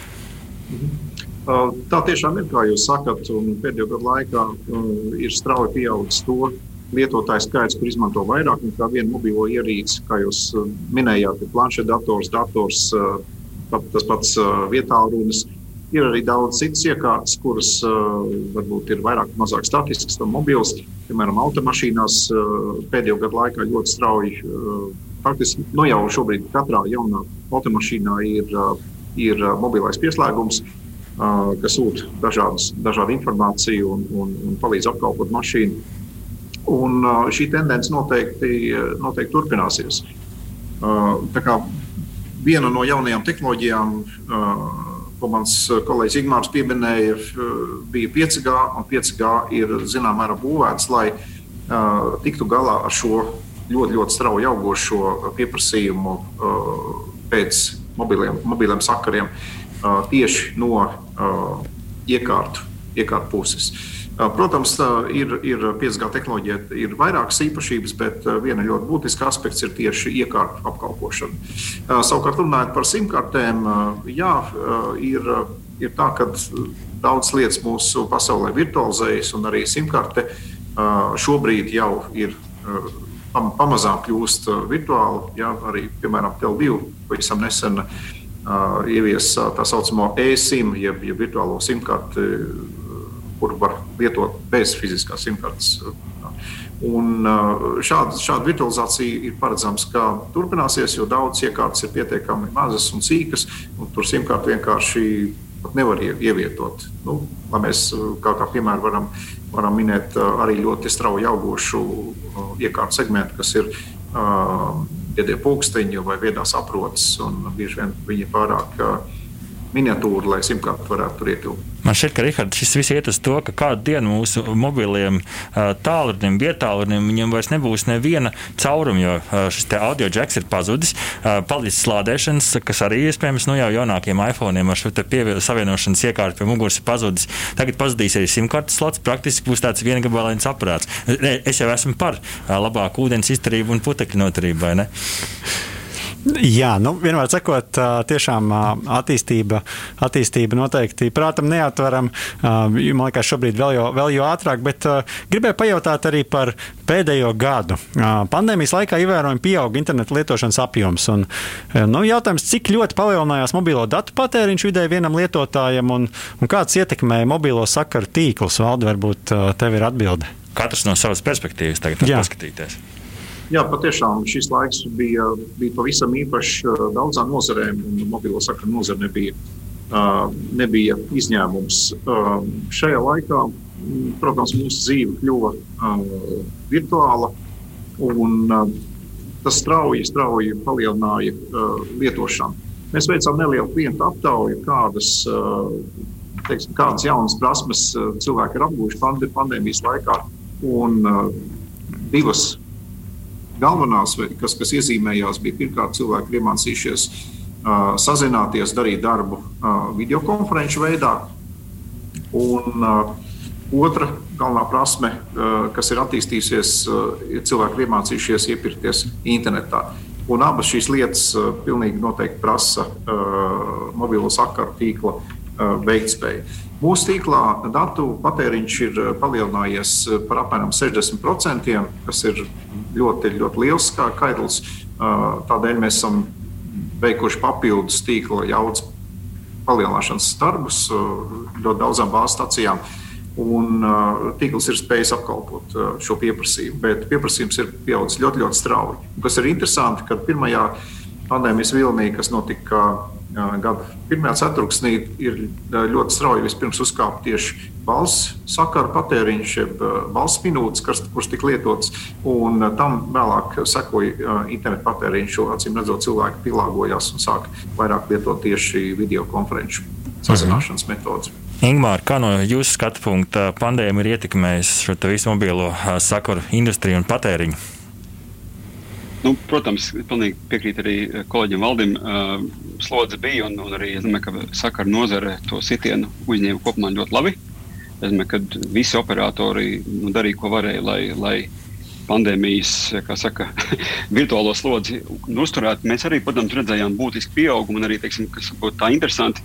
Tā tiešām ir, kā jūs sakat, un pēdējo gadu laikā uh, ir strauji pieaudzis to lietotāju skaits, kur izmanto vairāk nekā vienu mobilo ierīci. Kā jūs minējāt, planšetdators, dators, pat, tas pats vietā runas. Ir arī daudz citas iekārtas, kuras uh, varbūt ir vairāk vai mazāk statiskas, tam mobils. Piemēram, automašīnās uh, pēdējo gadu laikā ļoti strauji uh, faktiski nu jau šobrīd katrā jaunā automašīnā ir, ir mobilais pieslēgums, kas sūta dažādas, dažādu informāciju un, un, un palīdz apkalpot mašīnu. Un šī tendence noteikti, noteikti turpināsies. Kā viena no jaunajām tehnoloģijām, ko mans kolēģis Igmārs pieminēja, bija 5G. 5G ir zināmā mērā būvēts, lai tiktu galā ar šo ļoti, ļoti strauji augošo pieprasījumu uh, pēc mobiliem, mobiliem sakariem uh, tieši no uh, iekārtu, iekārtu puses. Protams, ir, ir 5G tehnoloģija, ir vairākas īpašības, bet viena ļoti būtiska aspekts ir tieši iekārtu apkalpošana. Savukārt, runājot par simkartēm, jā, ir ir tā, ka daudzas lietas mūsu pasaulē virtualizējas, un arī simkarte šobrīd jau ir pamazām kļūst virtuāli. Jā, arī, piemēram, Tele2 pavisam nesen uh, ievies tā saucamo e-sim, jeb, jeb virtuālo simkarti, kuru var lietot bez fiziskās simkartes. Un šāda, šāda virtualizācija ir paredzams, ka turpināsies, jo daudzas iekārtas ir pietiekami mazas un sīkas, un tur simkārti vienkārši nevar ievietot. Nu, mēs kā, kā piemēru varam, varam minēt arī ļoti strauji augošu iekārtu segmentu, kas ir viedie pulksteņi vai viedās aprotas, un bieži vien viņi ir pārāk miniatūra, lai simtkārt varētu tur ietilpt. Man šķiet, ka Richard, šis viss iet uz to, ka kādu dienu mūsu mobiliem tālrunim, vietālrunim, viņam vairs nebūs neviena cauruma, jo šis audio jacks ir pazudis, palicis slādēšanas, kas arī iespējams nu, jau jaunākiem iPhone'iem ar šo savienošanas iekārtu pie muguras ir pazudis. Tagad pazudīs arī simkartes slots, praktiski būs tāds viengabalains aparāts. Es jau esmu par labāku ūdens izturību un putekļu noturību, vai ne? Jā, nu, vienmēr sakot, tiešām attīstība, attīstība noteikti prātam neatveram. Man liekas, šobrīd vēl jau, vēl jau ātrāk, bet gribēju pajautāt arī par pēdējo gadu. Pandēmijas laikā ievērojami pieauga internetu lietošanas apjoms. Un, nu, jautājums, cik ļoti palielinājās mobilo datu patēriņš vidēji vienam lietotājam un, un kāds ietekmēja mobilo sakaru tīklus? Valdi, varbūt tev ir atbilde. Katrs no savas perspektīvas tagad paskatīties. Jā, patiešām šis laiks bija, bija pavisam īpašs daudzām nozarēm, un mobilo sakaru nozare nebija, nebija izņēmums. Šajā laikā, protams, mūsu dzīve kļuva virtuāla, un tas strauji, strauji palielināja lietošanu. Mēs veicām nelielu klientu aptauju, kādas, teiksim, kādas jaunas prasmes cilvēki ir apguvuši pandēmijas laikā. Un divas galvenās, kas, kas iezīmējās, bija pirmkārt cilvēki iemācījušies uh, sazināties, darīt darbu uh, videokonferenču veidā. Un uh, otra galvenā prasme, kas ir attīstījusies, ir cilvēki iemācījušies iepirkties internetā. Un abas šīs lietas pilnīgi noteikti prasa mobilo sakaru tīkla veiktspēju. Mūsu tīklā datu patēriņš ir palielinājies par apmēram 60%, kas ir ļoti, ļoti liels skaitlis. Tādēļ mēs esam veikuši papildus tīkla jaudas palielināšanas darbus ļoti daudzām bāzes stacijām. Un tīkls ir spējis apkalpot šo pieprasījumu, bet pieprasījums ir pieaudzis ļoti, ļoti strauji. Kas ir interesanti, ka pirmajā pandēmijas vilnī, kas notika gada pirmā ceturksnī ir ļoti strauji vispirms uzkāpa tieši balss sakaru patēriņš, jeb balss minūtes, kas, kuras tika lietotas, un tam vēlāk sekoja internetu patēriņš, jo acīm redzot, cilvēki pielāgojās un sāka vairāk lietot tieši video konferenču sazināšanas mhm. metodas. Ingūna, kā no jūsu skatu punkta pandēmija ir ietekmējusi šo visu mobilo sakaru industriju un patēriņu? Nu, protams, pilnīgi piekrīt arī eh, kolēģim Valdim. Uh, slodze bija, un, un arī es domāju, ka sakaru nozare to sitienu uzņēma kopumā ļoti labi. Es domāju, ka visi operatori nu, darīja, ko varēja, lai, lai pandēmijas saka, virtuālo slodzi uzturētu. Mēs arī, protams, redzējām būtisku pieaugumu, un arī, teiksim, kas būtu tā interesanti,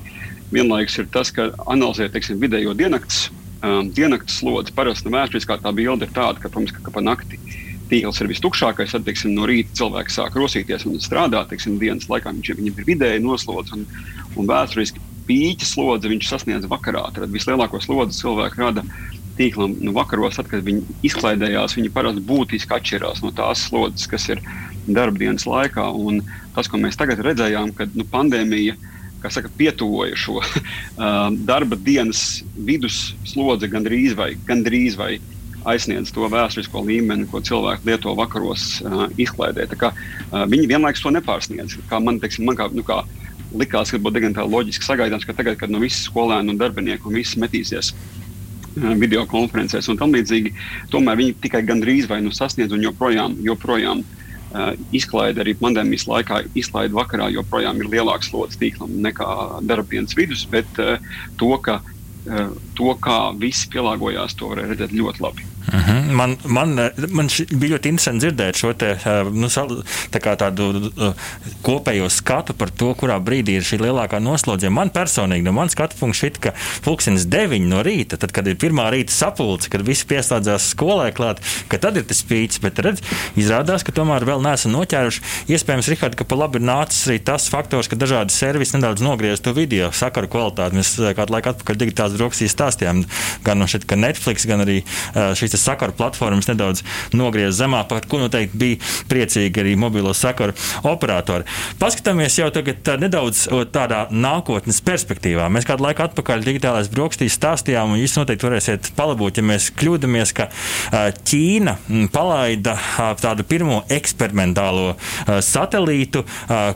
vienlaikus ir tas, ka analizē teiksim, vidējo diennakts, um, diennakts slodzi. Parasti vēsturiskā tā bilde ir tāda, ka, protams, ka, ka pa nakti tīkls ir vistukšākais, tad teiksim, no rīta cilvēks sāk rosīties un strādāt. Teiksim, dienas laikā viņš, viņam ir vidēji noslodzi un, un vēsturiski pīķa slodzi viņš sasniedz vakarā. Tad vislielāko slodzi cilvēki rada tīklam nu, vakaros, tad, kad viņi izklaidējās, viņi parasti būtiski atšķirās no tās slodzes, kas ir darbdienas laikā. Un tas, ko mēs tagad redzējām, kad nu, pandēmija saka, pietuvoja šo uh, darba dienas vidusslodzi gandrīz vai, gandrīz vai aizsniedz to vēsturisko līmeni, ko cilvēki lieto vakaros uh, izklaidē. Kā, uh, viņi vienlaikus to nepārsniedz. Kā man, teiksim, man kā, nu, kā likās, ka būtu diezgan loģiski sagaidāms, ka tagad, kad no nu, visi skolēni un darbinieki un visi metīsies uh, video konferencēs un tam līdzīgi, tomēr viņi tikai gandrīz vai nu sasniedz un joprojām, joprojām uh, izklaide arī pandēmijas laikā, izklaide vakarā joprojām ir lielāks slodzes tīklam nekā darbdienas vidus, bet uh, to, ka to, kā visi pielāgojās, to varēja redzēt ļoti labi. Uh mhm. -huh. Man, man, man bija ļoti interesanti dzirdēt šo te, eh, nu, tā tādu eh, kopējo skatu par to, kurā brīdī ir šī lielākā noslodzījuma. Man personīgi, no manas skatu punkta, šķiet, ka pulkstenis 9 no rīta, tad, kad ir pirmā rīta sapulce, kad visi pieslēdzās skolai klāt, ka tad ir tas spīķis. Bet redz, izrādās, ka tomēr vēl neesam noķēruši. Iespējams, Rihard, ka pa labi ir nācis arī tas faktors, ka dažādi servisi nedaudz nogriez to video sakaru kvalitāti. Mēs eh, kādu laiku atpakaļ digitālās brokastīs stāstījām gan no šeit, Netflix, gan arī šīs sakaru platformas nedaudz nogriez zemā, par ko noteikti bija priecīgi arī mobilo sakaru operatori. Paskatāmies jau tagad nedaudz tādā nākotnes perspektīvā. Mēs kādu laiku atpakaļ digitālais brokastīs stāstījām, un jūs noteikti varēsiet palabot, ja mēs kļūdāmies, ka Ķīna palaida tādu pirmo eksperimentālo satelītu,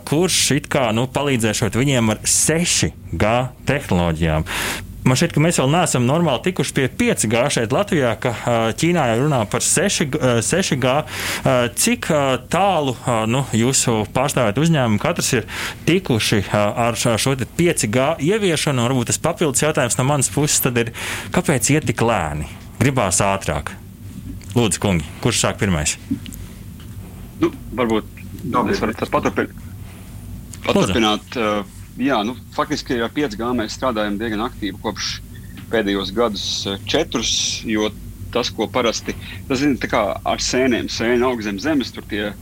kurš it kā nu, palīdzēšot viņiem ar 6G tehnoloģijām. Man šķiet, ka mēs vēl neesam normāli tikuši pie 5G šeit Latvijā, ka Ķīnā jau runā par 6, 6G. Cik tālu nu, jūsu pārstāvēt uzņēmumi katrs ir tikuši ar šo 5G ieviešanu? Varbūt tas papildus jautājums no manas puses ir, kāpēc iet tik lēni? Gribās ātrāk. Lūdzu, kungi, kurš sāk pirmais? Nu, varbūt es varu paturpināt. paturpināt uh, jā, nu, faktiski ar 5G mēs strādājam diezgan aktīvi kopš pēdējos gadus, eh, četrus. Tas, ko parasti tas ir ar sēnēm, sēne aug zem zemes, tur tie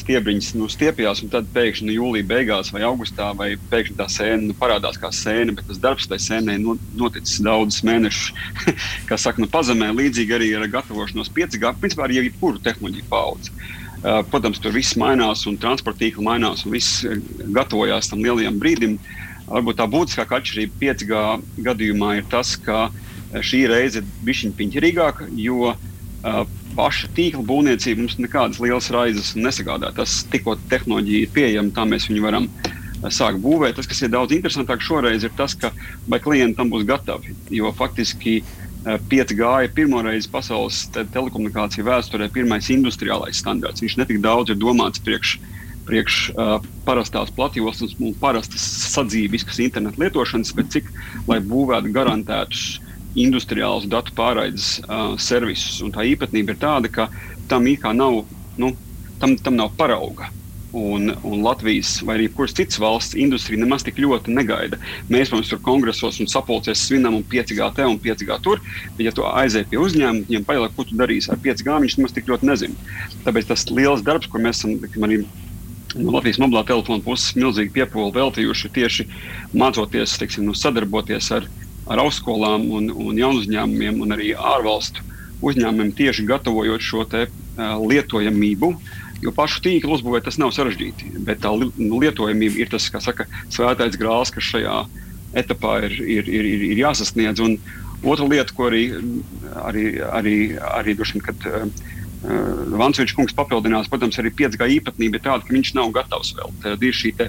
stiebriņas nu, stiepjas, un tad pēkšņi nu, jūlijā beigās vai augustā, vai pēkšņi tā sēne nu, parādās kā sēne, bet tas darbs tai sēnē nu, noticis daudzus mēnešus, kā saka, nu, pazemē. Līdzīgi arī ar gatavošanos 5G, principā ar jebkuru tehnoloģiju paudzi. Eh, protams, tur viss mainās, un transporta tīkli mainās, un viss eh, gatavojās tam lielajam brīdim. Varbūt tā būtiskākā atšķirība 5G gadījumā ir tas, ka eh, šī reize ir bijusi piņķerīgāka, jo paša tīkla būvniecība mums nekādas lielas raizes nesagādā. Tas tikko tehnoloģija ir pieejama, tā mēs viņu varam sākt būvēt. Tas, kas ir daudz interesantāk šoreiz, ir tas, ka vai klienti tam būs gatavi. Jo faktiski uh, 5G ir pirmoreiz pasaules te telekomunikāciju vēsturē pirmais industriālais standarts. Viņš netik daudz ir domāts priekš, priekš uh, parastās platjoslas un parastas sadzīviskas internetu lietošanas, bet cik lai būvētu garantētus industriālus datu pārraides uh, servisus. Un tā īpatnība ir tāda, ka tam īkā nav, nu, tam, tam nav parauga un, un Latvijas vai arī kuras citas valsts industrija nemaz tik ļoti negaida. Mēs, protams, tur kongresos un sapulcēs svinam un 5G te un 5G tur, bet, ja tu aizēji pie uzņēmuma, viņiem pajautā, ko tu darīsi ar 5G, viņš nemaz tik ļoti nezina. Tāpēc tas liels darbs, ko mēs esam arī no Latvijas mobilā telefona puses milzīgi piepūli veltījuši tieši mācoties, teiksim, nu, sadarboties ar, ar augstskolām un, un jaunu uzņēmumiem un arī ārvalstu uzņēmumiem tieši gatavojot šo te, uh, lietojamību. Uh, Jo pašu tīklu uzbūvēt tas nav sarežģīti, bet tā nu, lietojamība ir tas, kas saka, svētais grāls, kas šajā etapā ir, ir, ir, ir, ir jāsasniedz. Un otra lieta, ko arī, arī, arī, arī dušam, kad uh, Vansvičs kungs papildinās, protams, arī 5G īpatnība ir tāda, ka viņš nav gatavs vēl. Tad ir šī te,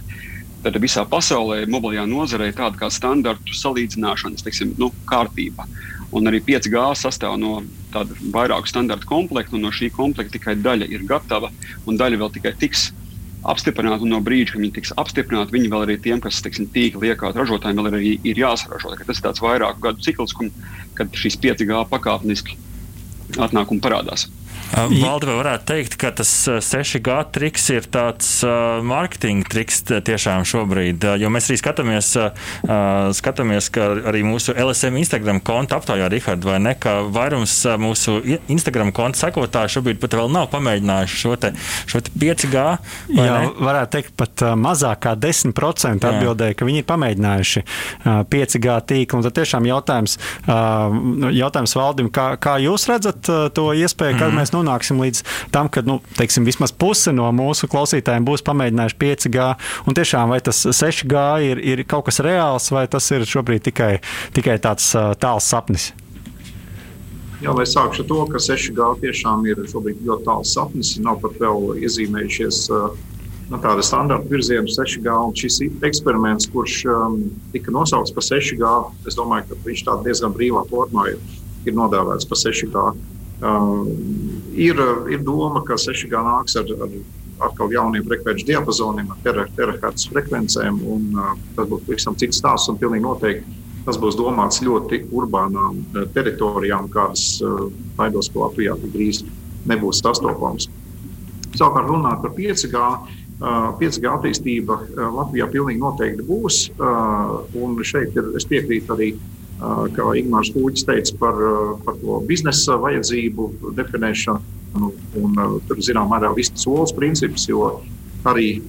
tad visā pasaulē, mobilajā nozarē, tāda kā standartu salīdzināšanas teiksim, nu, kārtība. Un arī 5G sastāv no vairāku standartu komplektu, un no šī komplekta tikai daļa ir gatava, un daļa vēl tikai tiks apstiprināta. No brīža, kad viņi tiks apstiprināti, viņi vēl arī tiem, kas teiksim, tīkli iekārt ražotājiem, vēl arī ir jāsaražo. Tas ir tāds vairāku gadu cikls, kad šīs 5G pakāpeniski atnāk un parādās. Valdi, vai varētu teikt, ka tas 6G triks ir tāds uh, mārketinga triks tiešām šobrīd? Jo mēs arī skatāmies, uh, skatāmies ka arī mūsu LSM Instagram konta aptaujā, Rihard, vai ne, ka vairums mūsu Instagram konta sekotāju šobrīd pat vēl nav pamēģinājuši šo, te, šo te 5G. Jā, ne? varētu teikt, pat mazāk kā 10% atbildēja, ka viņi ir pamēģinājuši 5G tīklu. Un tad tiešām jautājums, jautājums valdim, kā, kā jūs redzat to iespēju, kad mm -hmm. mēs nonāksim līdz tam, ka nu, teiksim, vismaz puse no mūsu klausītājiem būs pamēģinājuši 5G. Un tiešām vai tas 6G ir, ir kaut kas reāls, vai tas ir šobrīd tikai, tikai tāds tāls sapnis? Jā, lai sākšu ar to, ka 6G tiešām ir ļoti tāls sapnis. Nav pat vēl iezīmējušies nu, tāda standarta virziena 6G. Un šis eksperiments, kurš um, tika nosaukts par 6G, es domāju, ka viņš tādā diezgan brīvā formā ir, ir nodēvēts par 6G. Uh, ir, ir doma, ka 6G nāks ar, ar atkal jauniem frekvenču diapazoniem, ar terahertz frekvencēm. Un, uh, tas būtu pavisam cits stāsts un pilnīgi noteikti tas būs domāts ļoti urbānām teritorijām, kādas baidos, ka Latvijā drīz nebūs sastopams. Savukārt, runājot par 5G, 5G attīstība Latvijā pilnīgi noteikti būs. Un šeit ir, es piekrītu arī, kā Ingūns Kūģis teica, par, par to biznesa vajadzību definēšanu. Un, tur, zinām, mērā vistas olas princips, jo arī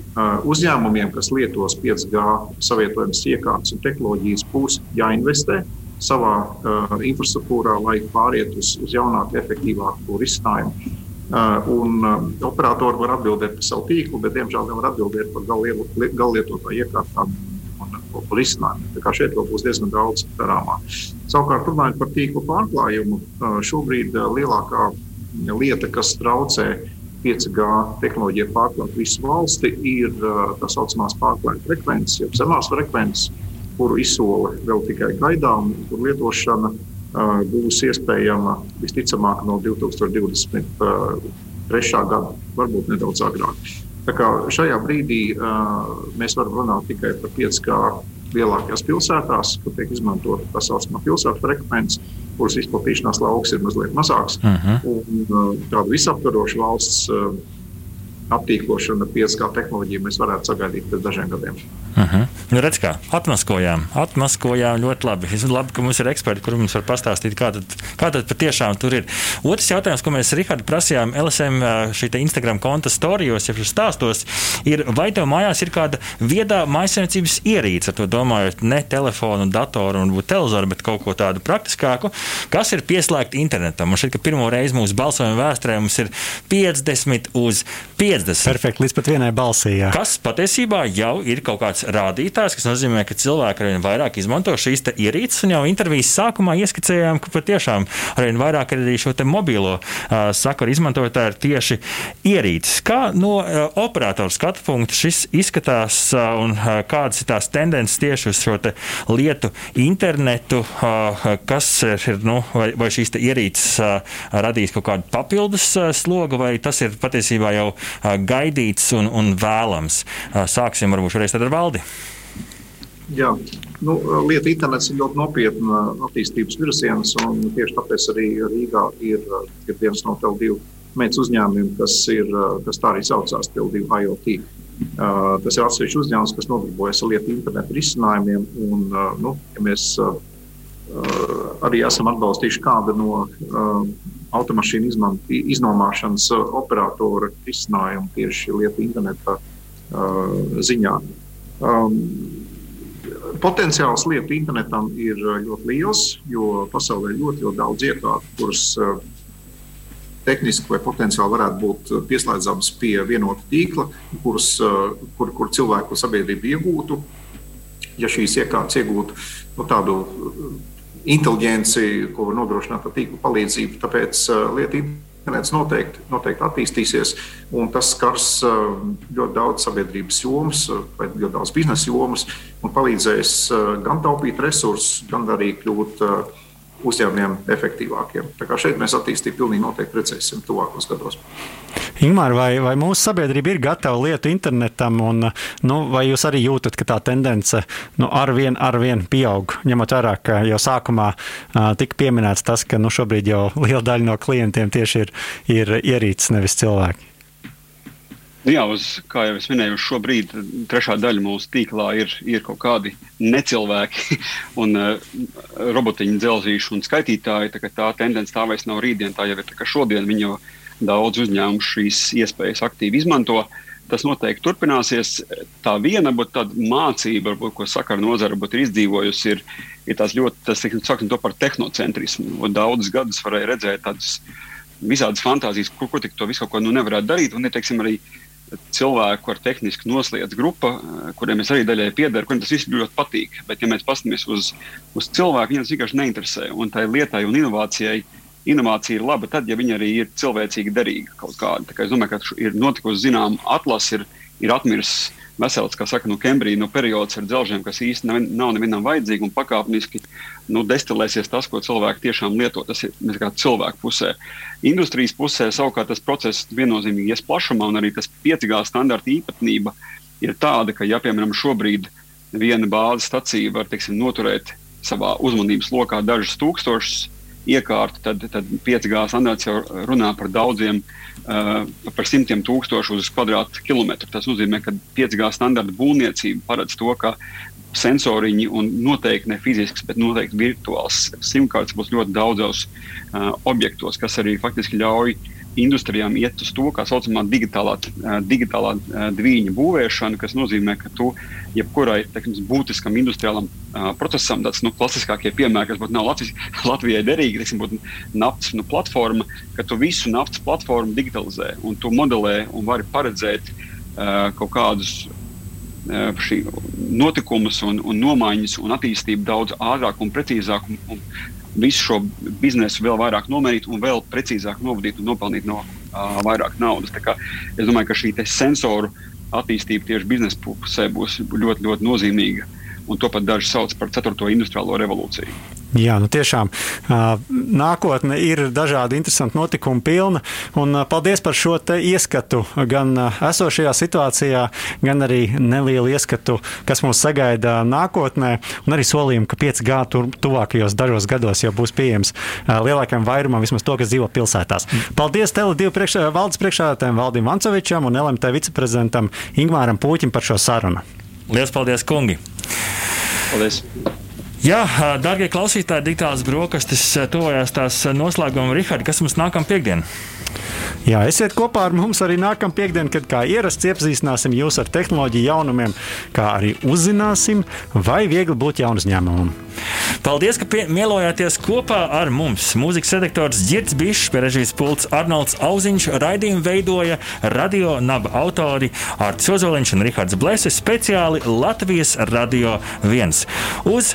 uzņēmumiem, kas lietos 5G savietojumas iekārtas un tehnoloģijas, būs jāinvestē savā uh, infrastruktūrā, lai pāriet uz, uz jaunāku, efektīvāku risinājumu. Uh, un uh, operatori var atbildēt par savu tīklu, bet, diemžēl, nevar atbildēt par galvlietotāju iekārtām risinājumu. Tā kā šeit vēl būs diezgan daudz darāmā. Savukārt, runājot par tīklu pārklājumu, uh, šobrīd lielākā lieta, kas traucē 5G tehnoloģiju pārklāt visu valsti, ir tā saucamās pārklājuma frekvences, jeb zemās frekvences, kuru izsole vēl tikai gaidām, kur lietošana būs iespējama visticamāk no 2023. gada, varbūt nedaudz agrāk. Tā kā šajā brīdī mēs varam runāt tikai par 5G lielākajās pilsētās, kur tiek izmantota tā saucamā pilsētu frekvence, kuras izplatīšanās lauks ir mazliet mazāks. Uh mhm. -huh. un, tāda visaptvaroša valsts aptīklošanu ar 5G tehnoloģiju mēs varētu sagaidīt pēc dažiem gadiem. Uh -huh. nu, redz, kā atmaskojām, atmaskojām ļoti labi. Es labi, ka mums ir eksperti, kuriem mums var pastāstīt, kā tad, kā tad patiešām tur ir. Otrs jautājums, ko mēs Rihardu prasījām LSM šī Instagram konta storijos, ja stāstos, ir, vai tev mājās ir kāda viedā maisaimniecības ierīce, ar to domājot ne telefonu, datoru un televizoru, bet kaut ko tādu praktiskāku, kas ir pieslēgta internetam. Un šeit, ka pirmo reizi mūsu balsojuma vēsturē mums ir 50 uz 50. 50. Perfekti, līdz pat vienai balsī. Jā. Kas patiesībā jau ir kaut kāds rādītājs, kas nozīmē, ka cilvēki arvien vairāk izmanto šīs ierīces. Un jau intervijas sākumā ieskicējām, ka patiešām arvien vairāk arī šo mobilo uh, sakaru izmantotāji ir tieši ierīces. Kā no uh, operatora skatu punkta šis izskatās uh, un uh, kādas ir tās tendences tieši uz šo lietu internetu, uh, kas ir, nu, vai, vai šīs ierīces uh, radīs kaut kādu papildus uh, slogu, vai tas ir patiesībā jau gaidīts un, un vēlams. Sāksim varbūt šoreiz ar valdi. Jā, nu, lieta internets ir ļoti nopietna attīstības virziens, un tieši tāpēc arī Rīgā ir, ir viens no TLD meitas uzņēmumiem, kas, ir, kas tā arī saucās TLD IoT. Uh, tas ir atsevišķs uzņēmums, kas nodarbojas ar lietu internetu risinājumiem. Un, uh, nu, ja mēs uh, arī esam atbalstījuši kādu no automašīnu izman, iznomāšanas uh, operatora risinājumu tieši lietu interneta uh, ziņā. Um, potenciāls lietu internetam ir uh, ļoti liels, jo pasaulē ir ļoti, ļoti daudz iekārtu, kuras uh, tehniski vai potenciāli varētu būt uh, pieslēdzamas pie vienota tīkla, kuras, uh, kur, kur cilvēku sabiedrība iegūtu. Ja šīs iekārtas iegūtu nu, tādu inteliģenci, ko var nodrošināt ar tīklu palīdzību. Tāpēc uh, lieta internets noteikti, noteikti attīstīsies, un tas skars uh, ļoti daudz sabiedrības jomas uh, vai ļoti daudz biznesa jomas un palīdzēs gan taupīt resursus, gan arī kļūt uzņēmumiem efektīvākiem. Tā kā šeit mēs attīstību pilnīgi noteikti redzēsim tuvākos gados. Ingūna, vai, vai mūsu sabiedrība ir gatava lietu internetam, un nu, vai jūs arī jūtat, ka tā tendence nu, arvien, arvien pieaug? Ņemot vērā, ka jau sākumā uh, tika pieminēts tas, ka nu, šobrīd jau liela daļa no klientiem tieši ir, ir ierīces, nevis cilvēki. Nu jā, uz, kā jau es minēju, šobrīd trešā daļa mūsu tīklā ir, ir kaut kādi necilvēki un uh, robotiņu dzelzīši un skaitītāji. Tā, tā tendence tā vairs nav rītdien, tā jau ir šodien. Viņi jau daudz uzņēmumu šīs iespējas aktīvi izmanto. Tas noteikti turpināsies. Tā viena mācība, varbūt, ko sakara nozara ir izdzīvojusi, ir, ir tas ļoti, tas, saksim, par tehnocentrismu. Daudzus gadus varēja redzēt tādas visādas fantāzijas, kur, kur to visu kaut ko nu nevarētu darīt. Un, ja, teiksim, arī cilvēku ar tehnisku noslēdz grupa, kuriem es arī daļai piedaru, kuriem tas viss ļoti patīk. Bet, ja mēs paskatāmies uz, uz cilvēku, viņiem tas vienkārši neinteresē. Un tai lietai un inovācijai inovācija ir laba tad, ja viņi arī ir cilvēcīgi derīga kaut kāda. Es domāju, ka ir notikusi zināma atlase, ir, ir atmirsis vesels, kā saka, no Kembrija, no periods ar dzelžiem, kas īstenībā nav, nav nevienam vajadzīgi un pakāpeniski nu, destilēsies tas, ko cilvēki tiešām lieto. Tas ir cilvēku pusē. Industrijas pusē savukārt tas process viennozīmīgi ies plašumā, un arī tas 5G standarta īpatnība ir tāda, ka, ja piemēram šobrīd viena bāzes stacija var teiksim, noturēt savā uzmanības lokā dažus tūkstošus iekārtu, tad, tad 5G standarts jau runā par daudziem, par simtiem tūkstošu uz kvadrātkilometru. Tas nozīmē, ka 5G standarta būvniecība paredz to, ka sensoriņi un noteikti ne fizisks, bet noteikti virtuāls simkārts būs ļoti daudzos uh, objektos, kas arī faktiski ļauj uh, industrijām iet uz to, kā saucamā digitālā, digitālā dviņa būvēšana, kas nozīmē, ka tu jebkurai teiksim, būtiskam industriālam uh, procesam, tāds nu, klasiskākie piemēri, kas būtu nav Latvijas, Latvijai derīgi, teiksim, būtu naftas nu, platforma, ka tu visu naftas platformu digitalizē un tu modelē un vari paredzēt uh, kaut kādus notikumus un, un nomaiņas un attīstību daudz ātrāk un precīzāk un, un visu šo biznesu vēl vairāk nomērīt un vēl precīzāk novadīt un nopelnīt no uh, vairāk naudas. Es domāju, ka šī sensoru attīstība tieši biznesa pusē būs ļoti, ļoti nozīmīga. Un to pat daži sauc par ceturto industriālo revolūciju. Jā, nu tiešām nākotne ir dažādi interesanti notikumi pilna. Un paldies par šo ieskatu gan esošajā situācijā, gan arī nelielu ieskatu, kas mūs sagaida nākotnē. Un arī solījumu, ka 5G tur, tuvākajos dažos gados jau būs pieejams lielākajam vairumam, vismaz to, kas dzīvo pilsētās. Paldies Tele2 priekš, valdes priekšādātājiem Valdim Vancovičam un LMT viceprezidentam Ingmāram Pūķim par šo sarunu. Lielas paldies, kungi! Paldies! Jā, darbie klausītāji, digitālās brokastis tuvojās tās noslēguma. Rihards, kas mums nākamā piekdiena? Jā, esiet kopā ar mums arī nākamā piekdiena, kad kā ierasts iepazīstināsim jūs ar tehnoloģiju jaunumiem, kā arī uzzināsim, vai viegli būt jaunu uzņēmumam. Paldies, ka mielojāties kopā ar mums. Mūzikas redaktors Girts Bišs, režijas pults Arnolds Auziņš, raidījumu veidoja radio naba autori Arts Ozoliņš un Rihards Bleses speciāli Latvijas Radio 1. Uz